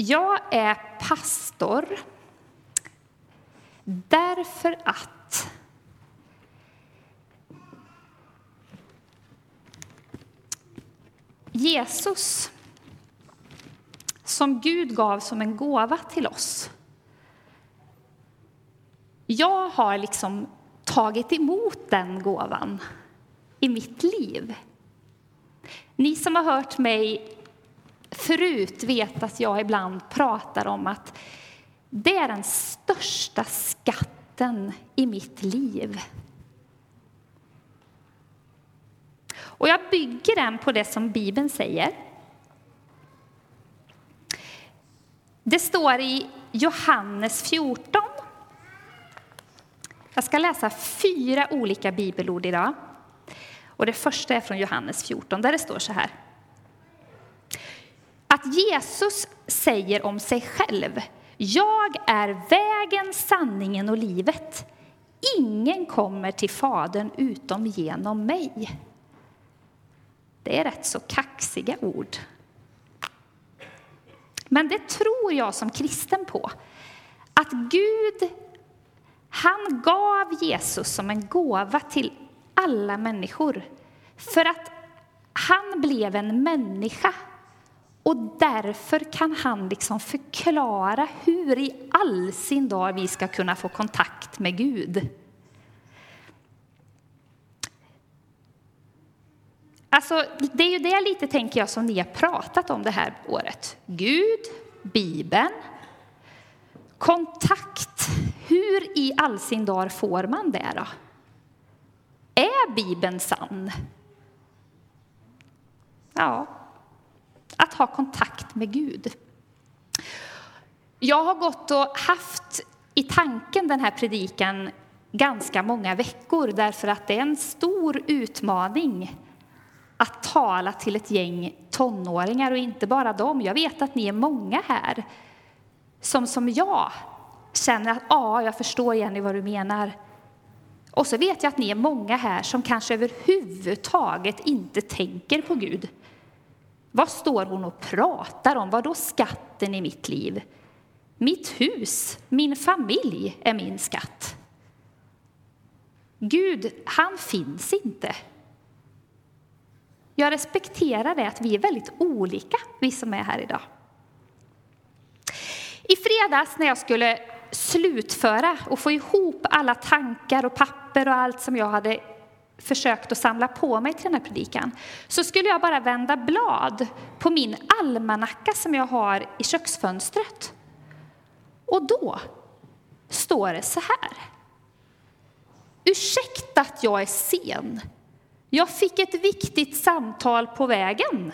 jag är pastor därför att Jesus, som Gud gav som en gåva till oss. Jag har liksom tagit emot den gåvan i mitt liv. Ni som har hört mig förut vet att jag ibland pratar om att det är den största skatten i mitt liv. Och jag bygger den på det som Bibeln säger. Det står i Johannes 14. Jag ska läsa fyra olika bibelord idag. Och det första är från Johannes 14, där det står så här. Att Jesus säger om sig själv, jag är vägen, sanningen och livet. Ingen kommer till Fadern utom genom mig. Det är rätt så kaxiga ord. Men det tror jag som kristen på. Att Gud, han gav Jesus som en gåva till alla människor. För att han blev en människa. Och därför kan han liksom förklara hur i all sin dag vi ska kunna få kontakt med Gud. Alltså, det är ju det lite, tänker jag, som ni har pratat om det här året. Gud, Bibeln, kontakt. Hur i all sin dar får man det då? Är Bibeln sann? Ja, att ha kontakt med Gud. Jag har gått och haft i tanken den här predikan ganska många veckor därför att det är en stor utmaning att tala till ett gäng tonåringar och inte bara dem. Jag vet att ni är många här som som jag känner att ja, jag förstår Jenny vad du menar. Och så vet jag att ni är många här som kanske överhuvudtaget inte tänker på Gud. Vad står hon och pratar om? Vad då skatten i mitt liv? Mitt hus, min familj är min skatt. Gud, han finns inte. Jag respekterar det att vi är väldigt olika, vi som är här idag. I fredags när jag skulle slutföra och få ihop alla tankar och papper och allt som jag hade försökt att samla på mig till den här predikan så skulle jag bara vända blad på min almanacka som jag har i köksfönstret. Och då står det så här. Ursäkta att jag är sen. Jag fick ett viktigt samtal på vägen.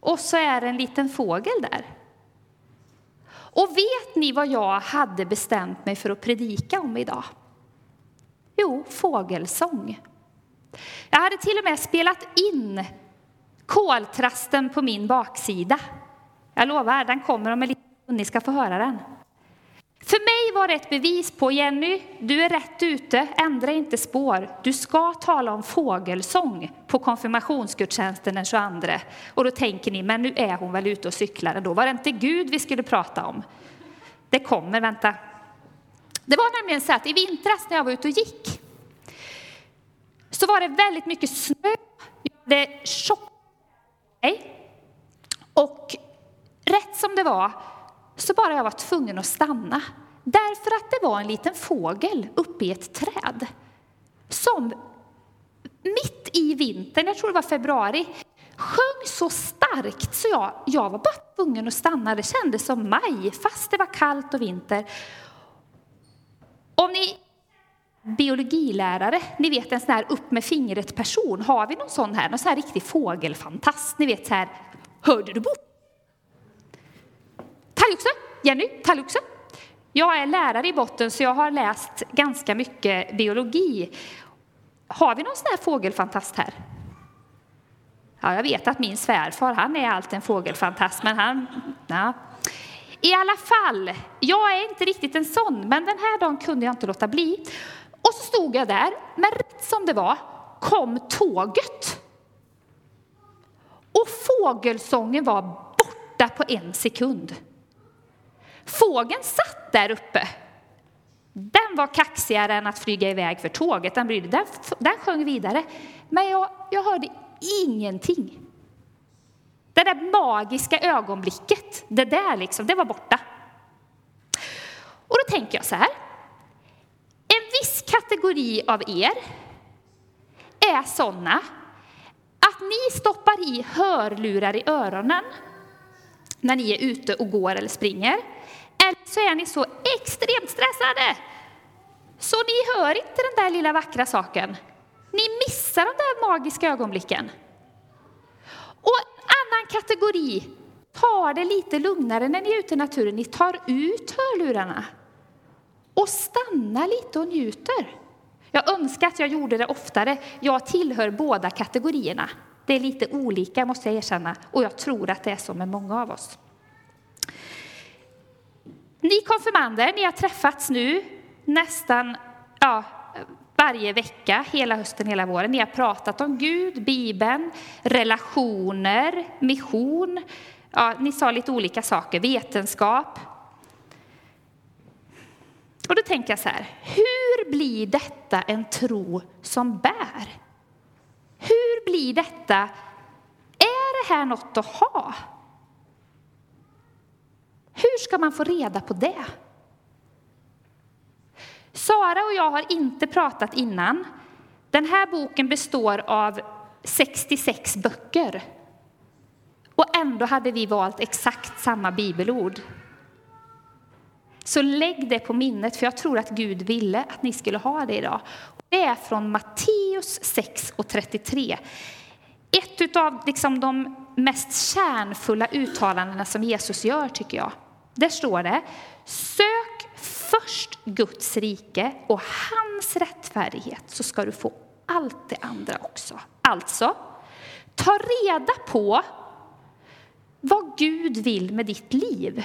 Och så är det en liten fågel där. Och vet ni vad jag hade bestämt mig för att predika om idag? Fågelsång. Jag hade till och med spelat in koltrasten på min baksida. Jag lovar, den kommer om en liten stund, ni ska få höra den. För mig var det ett bevis på, Jenny, du är rätt ute, ändra inte spår. Du ska tala om fågelsång på konfirmationsgudstjänsten den 22. Och då tänker ni, men nu är hon väl ute och cyklar då var det inte Gud vi skulle prata om. Det kommer, vänta. Det var nämligen så att i vintras när jag var ute och gick så var det väldigt mycket snö. Jag hade tjockt och rätt som det var så bara jag var tvungen att stanna. Därför att det var en liten fågel uppe i ett träd som mitt i vintern, jag tror det var februari, sjöng så starkt så jag, jag var bara tvungen att stanna. Det kändes som maj, fast det var kallt och vinter. Om ni biologilärare, ni vet en sån här upp med fingret person, har vi någon sån här, någon sån här riktig fågelfantast, ni vet så här, hörde du bort? Talgoxe, Jenny, talgoxe. Jag är lärare i botten så jag har läst ganska mycket biologi. Har vi någon sån här fågelfantast här? Ja, jag vet att min svärfar, han är allt en fågelfantast, men han... Ja. I alla fall, jag är inte riktigt en sån, men den här dagen kunde jag inte låta bli. Och så stod jag där, men rätt som det var kom tåget. Och fågelsången var borta på en sekund. Fågeln satt där uppe. Den var kaxigare än att flyga iväg för tåget. Den, brydde, den, den sjöng vidare. Men jag, jag hörde ingenting. Det där magiska ögonblicket, det där liksom, det var borta. Och då tänker jag så här. En kategori av er är sådana att ni stoppar i hörlurar i öronen när ni är ute och går eller springer. Eller så är ni så extremt stressade så ni hör inte den där lilla vackra saken. Ni missar de där magiska ögonblicken. Och en annan kategori tar det lite lugnare när ni är ute i naturen. Ni tar ut hörlurarna och stannar lite och njuter. Jag önskar att jag gjorde det oftare. Jag tillhör båda kategorierna. Det är lite olika måste jag erkänna och jag tror att det är så med många av oss. Ni konfirmander, ni har träffats nu nästan ja, varje vecka, hela hösten, hela våren. Ni har pratat om Gud, Bibeln, relationer, mission. Ja, ni sa lite olika saker, vetenskap. Och då tänker jag så här, hur blir detta en tro som bär? Hur blir detta, är det här något att ha? Hur ska man få reda på det? Sara och jag har inte pratat innan. Den här boken består av 66 böcker. Och ändå hade vi valt exakt samma bibelord. Så lägg det på minnet, för jag tror att Gud ville att ni skulle ha det idag. Det är från Matteus 6 och 33. Ett av liksom de mest kärnfulla uttalandena som Jesus gör, tycker jag. Där står det, sök först Guds rike och hans rättfärdighet så ska du få allt det andra också. Alltså, ta reda på vad Gud vill med ditt liv.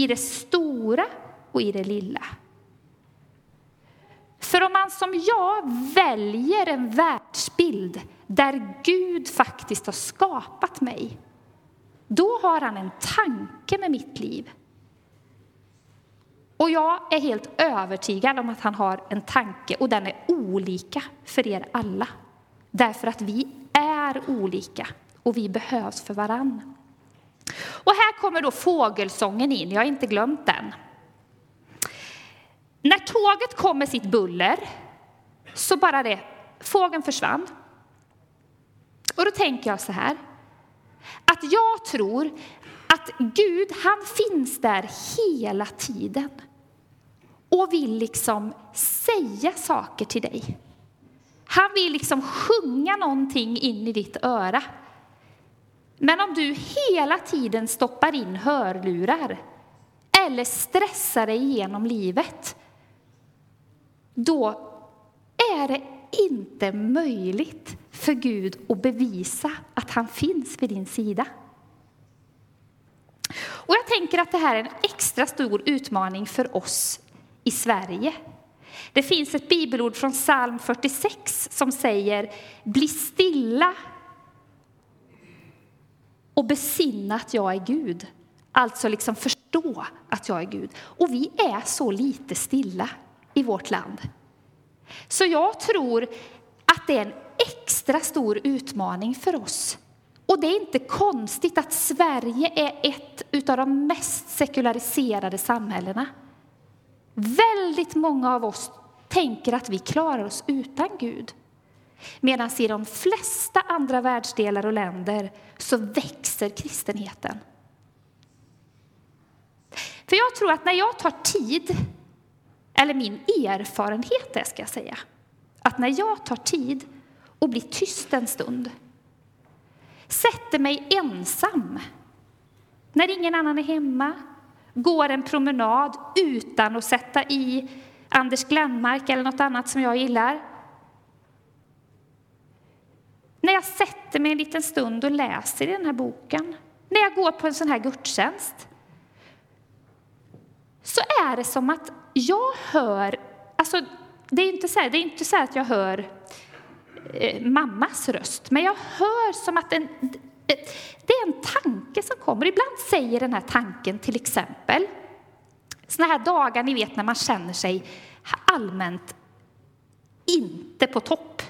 I det stora och i det lilla. För om man som jag väljer en världsbild där Gud faktiskt har skapat mig, då har han en tanke med mitt liv. Och jag är helt övertygad om att han har en tanke och den är olika för er alla. Därför att vi är olika och vi behövs för varann. Och här kommer då fågelsången in, jag har inte glömt den. När tåget kom med sitt buller så bara det, fågeln försvann. Och då tänker jag så här, att jag tror att Gud, han finns där hela tiden och vill liksom säga saker till dig. Han vill liksom sjunga någonting in i ditt öra. Men om du hela tiden stoppar in hörlurar eller stressar dig igenom livet, då är det inte möjligt för Gud att bevisa att han finns vid din sida. Och jag tänker att det här är en extra stor utmaning för oss i Sverige. Det finns ett bibelord från psalm 46 som säger Bli stilla och besinna att jag är Gud. Alltså liksom förstå att jag är Gud. Och vi är så lite stilla i vårt land. Så jag tror att det är en extra stor utmaning för oss. Och det är inte konstigt att Sverige är ett av de mest sekulariserade samhällena. Väldigt många av oss tänker att vi klarar oss utan Gud. Medan i de flesta andra världsdelar och länder så växer kristenheten. För jag tror att när jag tar tid, eller min erfarenhet är ska jag säga, att när jag tar tid och blir tyst en stund, sätter mig ensam, när ingen annan är hemma, går en promenad utan att sätta i Anders Glenmark eller något annat som jag gillar. När jag sätter mig en liten stund och läser i den här boken, när jag går på en sån här gudstjänst, så är det som att jag hör, alltså det är inte så, här, det är inte så att jag hör eh, mammas röst, men jag hör som att en, det är en tanke tanke som kommer. Ibland säger den här tanken till exempel, såna här dagar ni vet när man känner sig allmänt inte på topp.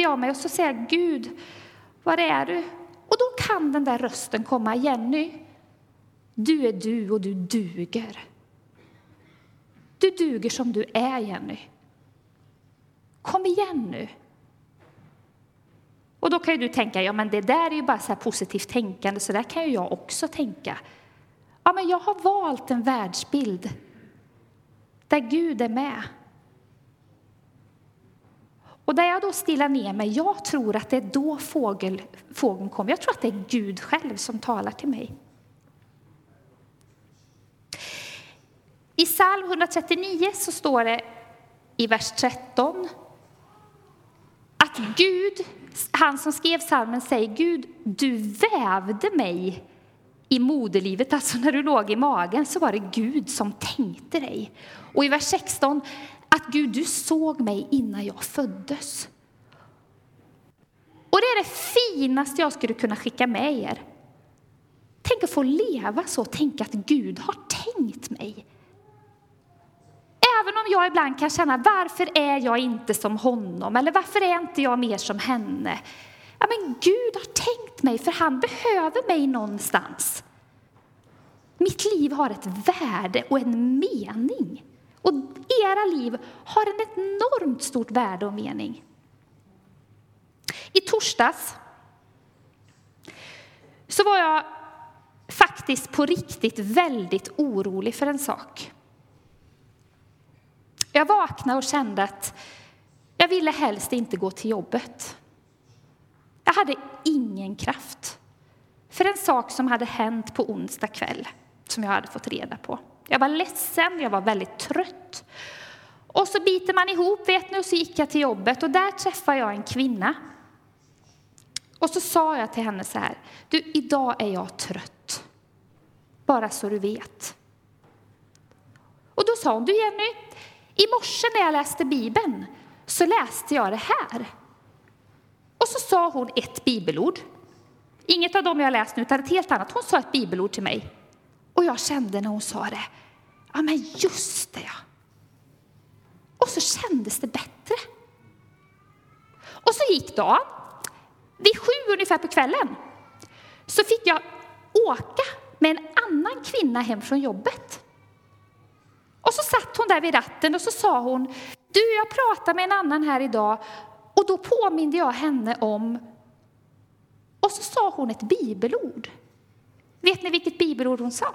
Sätter jag mig och så säger jag, Gud, var är du? Och då kan den där rösten komma, Jenny, du är du och du duger. Du duger som du är, Jenny. Kom igen nu. Och då kan ju du tänka, ja men det där är ju bara så positivt tänkande, så där kan ju jag också tänka. Ja, men jag har valt en världsbild där Gud är med. Och där jag då stillar ner mig, jag tror att det är då fågel, fågeln kommer. Jag tror att det är Gud själv som talar till mig. I psalm 139 så står det i vers 13 att Gud, han som skrev psalmen säger Gud, du vävde mig i moderlivet, alltså när du låg i magen, så var det Gud som tänkte dig. Och i vers 16, att Gud, du såg mig innan jag föddes. Och det är det finaste jag skulle kunna skicka med er. Tänk att få leva så, tänka att Gud har tänkt mig. Även om jag ibland kan känna, varför är jag inte som honom? Eller varför är inte jag mer som henne? Ja, men Gud har tänkt mig, för han behöver mig någonstans. Mitt liv har ett värde och en mening. Och era liv har en enormt stort värde och mening. I torsdags så var jag faktiskt på riktigt väldigt orolig för en sak. Jag vaknade och kände att jag ville helst inte gå till jobbet. Jag hade ingen kraft för en sak som hade hänt på onsdag kväll, som jag hade fått reda på. Jag var ledsen, jag var väldigt trött. Och så biter man ihop, vet ni, och så gick jag till jobbet och där träffade jag en kvinna. Och så sa jag till henne så här, du, idag är jag trött. Bara så du vet. Och då sa hon, du Jenny, i morse när jag läste Bibeln så läste jag det här. Och så sa hon ett bibelord. Inget av dem jag läst nu, utan ett helt annat. Hon sa ett bibelord till mig. Och jag kände när hon sa det, ja men just det ja. Och så kändes det bättre. Och så gick dagen. Vid sju ungefär på kvällen så fick jag åka med en annan kvinna hem från jobbet. Och så satt hon där vid ratten och så sa hon, du jag pratar med en annan här idag och då påminde jag henne om, och så sa hon ett bibelord. Vet ni vilket bibelord hon sa?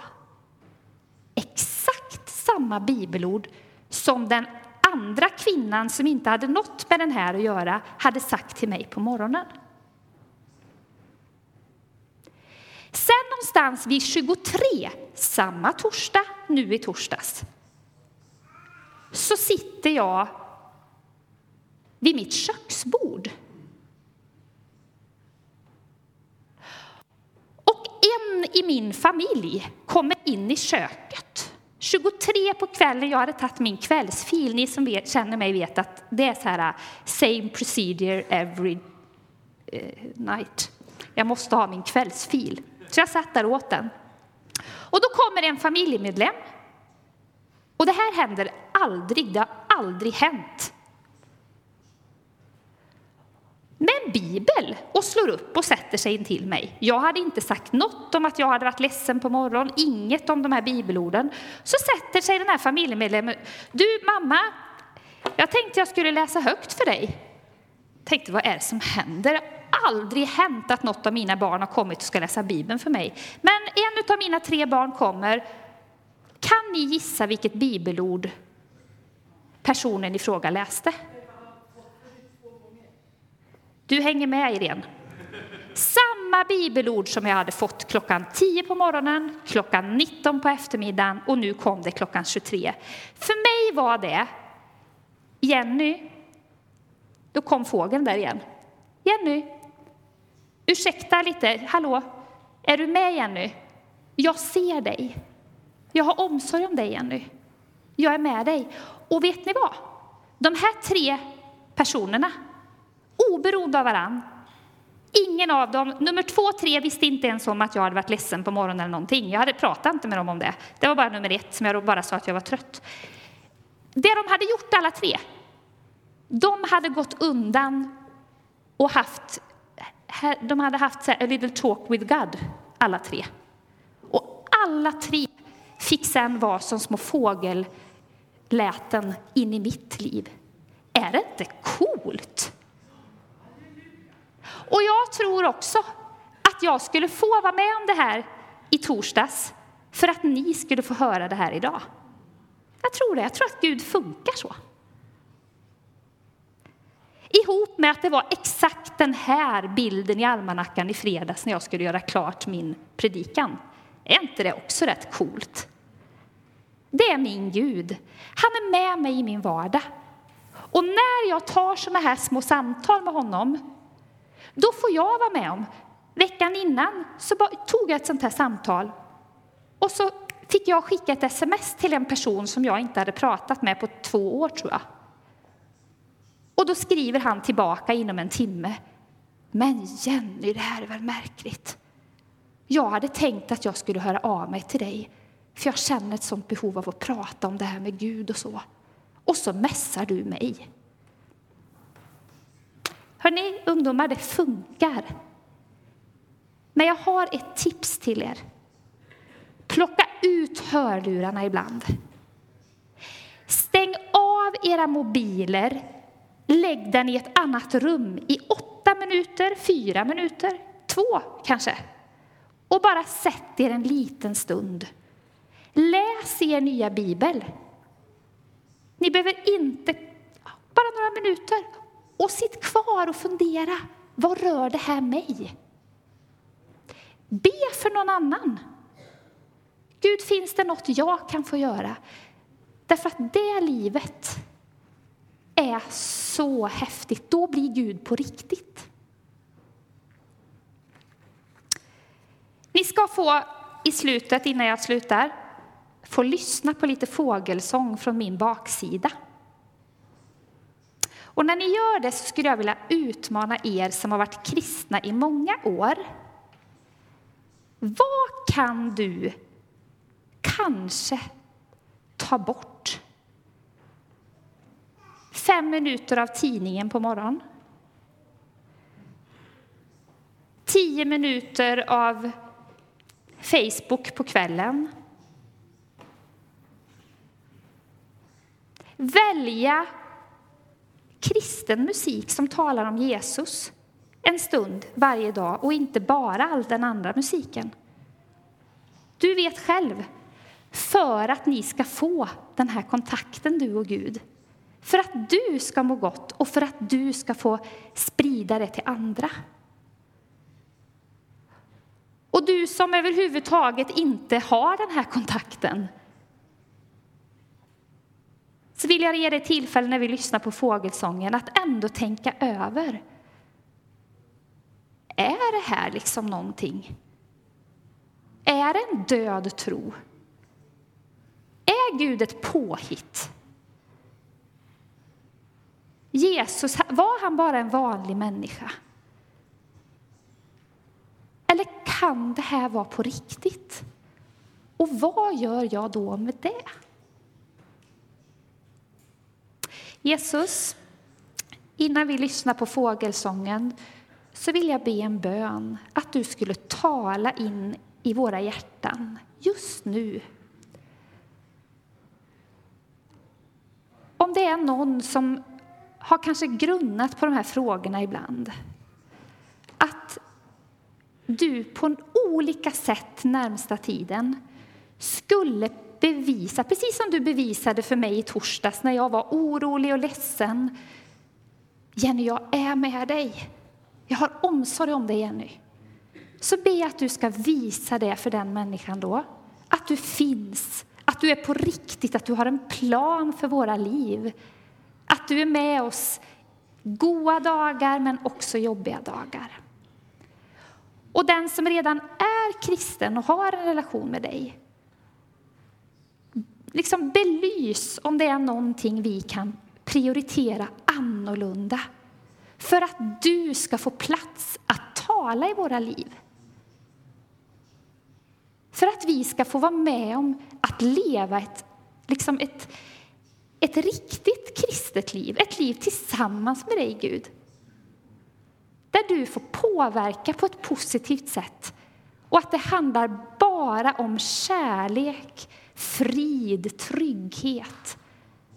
Exakt samma bibelord som den andra kvinnan som inte hade något med den här att göra hade sagt till mig på morgonen. Sen någonstans vid 23, samma torsdag, nu i torsdags, så sitter jag vid mitt köksbord. Och en i min familj kommer in i köket. 23 på kvällen, jag hade tagit min kvällsfil. Ni som vet, känner mig vet att det är så här äh, same procedure every uh, night. Jag måste ha min kvällsfil. Så jag satt där åt den. Och då kommer en familjemedlem och det här händer aldrig, det har aldrig hänt. Med en bibel och slår upp och sätter sig in till mig. Jag hade inte sagt något om att jag hade varit ledsen på morgonen, inget om de här bibelorden. Så sätter sig den här familjemedlemmen. Du mamma, jag tänkte jag skulle läsa högt för dig. Tänkte vad är det som händer? Det har aldrig hänt att något av mina barn har kommit och ska läsa bibeln för mig. Men en av mina tre barn kommer kan ni gissa vilket bibelord personen i fråga läste? Du hänger med, Irene. Samma bibelord som jag hade fått klockan 10 på morgonen, klockan 19 på eftermiddagen och nu kom det klockan 23. För mig var det Jenny, då kom fågeln där igen. Jenny, ursäkta lite, hallå, är du med Jenny? Jag ser dig. Jag har omsorg om dig, Jenny. Jag är med dig. Och vet ni vad? De här tre personerna, oberoende av varann, Ingen av dem, nummer två och tre visste inte ens om att jag hade varit ledsen på morgonen eller någonting. Jag hade pratat inte med dem om det. Det var bara nummer ett som jag bara sa att jag var trött. Det de hade gjort alla tre, de hade gått undan och haft, de hade haft a little talk with God, alla tre. Och alla tre fick sen vara som små fågelläten in i mitt liv. Är det inte coolt? Och jag tror också att jag skulle få vara med om det här i torsdags för att ni skulle få höra det här idag. Jag tror det. Jag tror att Gud funkar så. Ihop med att det var exakt den här bilden i almanackan i fredags när jag skulle göra klart min predikan. Är inte det också rätt coolt? Det är min Gud. Han är med mig i min vardag. Och när jag tar såna här små samtal med honom då får jag vara med om. Veckan innan så tog jag ett sånt här samtal och så fick jag skicka ett sms till en person som jag inte hade pratat med på två år, tror jag. Och då skriver han tillbaka inom en timme. Men Jenny, det här är väl märkligt? Jag hade tänkt att jag skulle höra av mig till dig, för jag känner ett sånt behov av att prata om det här med Gud och så. Och så mässar du mig. Hörrni, ungdomar, det funkar. Men jag har ett tips till er. Plocka ut hörlurarna ibland. Stäng av era mobiler. Lägg den i ett annat rum i åtta minuter, fyra minuter, två kanske. Och bara sätt er en liten stund. Läs er nya bibel. Ni behöver inte, bara några minuter. Och sitt kvar och fundera, vad rör det här mig? Be för någon annan. Gud, finns det något jag kan få göra? Därför att det livet är så häftigt. Då blir Gud på riktigt. Ni ska få i slutet, innan jag slutar, få lyssna på lite fågelsång från min baksida. Och när ni gör det så skulle jag vilja utmana er som har varit kristna i många år. Vad kan du kanske ta bort? Fem minuter av tidningen på morgonen. Tio minuter av Facebook på kvällen. Välja kristen musik som talar om Jesus en stund varje dag och inte bara all den andra musiken. Du vet själv, för att ni ska få den här kontakten, du och Gud, för att du ska må gott och för att du ska få sprida det till andra. Och du som överhuvudtaget inte har den här kontakten, så vill jag ge dig tillfälle när vi lyssnar på fågelsången att ändå tänka över. Är det här liksom någonting? Är det en död tro? Är Gud ett påhitt? Jesus, var han bara en vanlig människa? Eller kan det här vara på riktigt? Och vad gör jag då med det? Jesus, innan vi lyssnar på fågelsången så vill jag be en bön att du skulle tala in i våra hjärtan just nu. Om det är någon som har kanske grunnat på de här frågorna ibland. Att du på olika sätt närmsta tiden skulle bevisa, precis som du bevisade för mig i torsdags när jag var orolig och ledsen. Jenny, jag är med dig. Jag har omsorg om dig, Jenny. Så be att du ska visa det för den människan då. Att du finns, att du är på riktigt, att du har en plan för våra liv. Att du är med oss goda dagar, men också jobbiga dagar. Och den som redan är kristen och har en relation med dig, liksom belys om det är någonting vi kan prioritera annorlunda för att du ska få plats att tala i våra liv. För att vi ska få vara med om att leva ett, liksom ett, ett riktigt kristet liv, ett liv tillsammans med dig, Gud. Där du får påverka på ett positivt sätt och att det handlar bara om kärlek, frid, trygghet,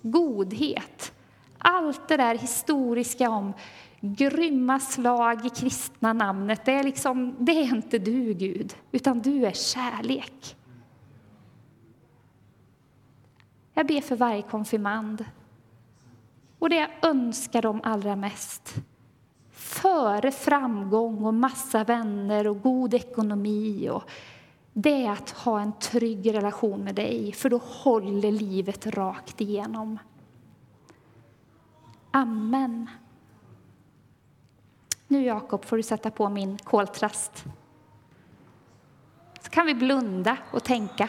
godhet. Allt det där historiska om grymma slag i kristna namnet, det är, liksom, det är inte du, Gud, utan du är kärlek. Jag ber för varje konfirmand. Och det jag önskar dem allra mest, före framgång och massa vänner och god ekonomi, och det är att ha en trygg relation med dig, för då håller livet rakt igenom. Amen. Nu Jakob får du sätta på min koltrast. Så kan vi blunda och tänka.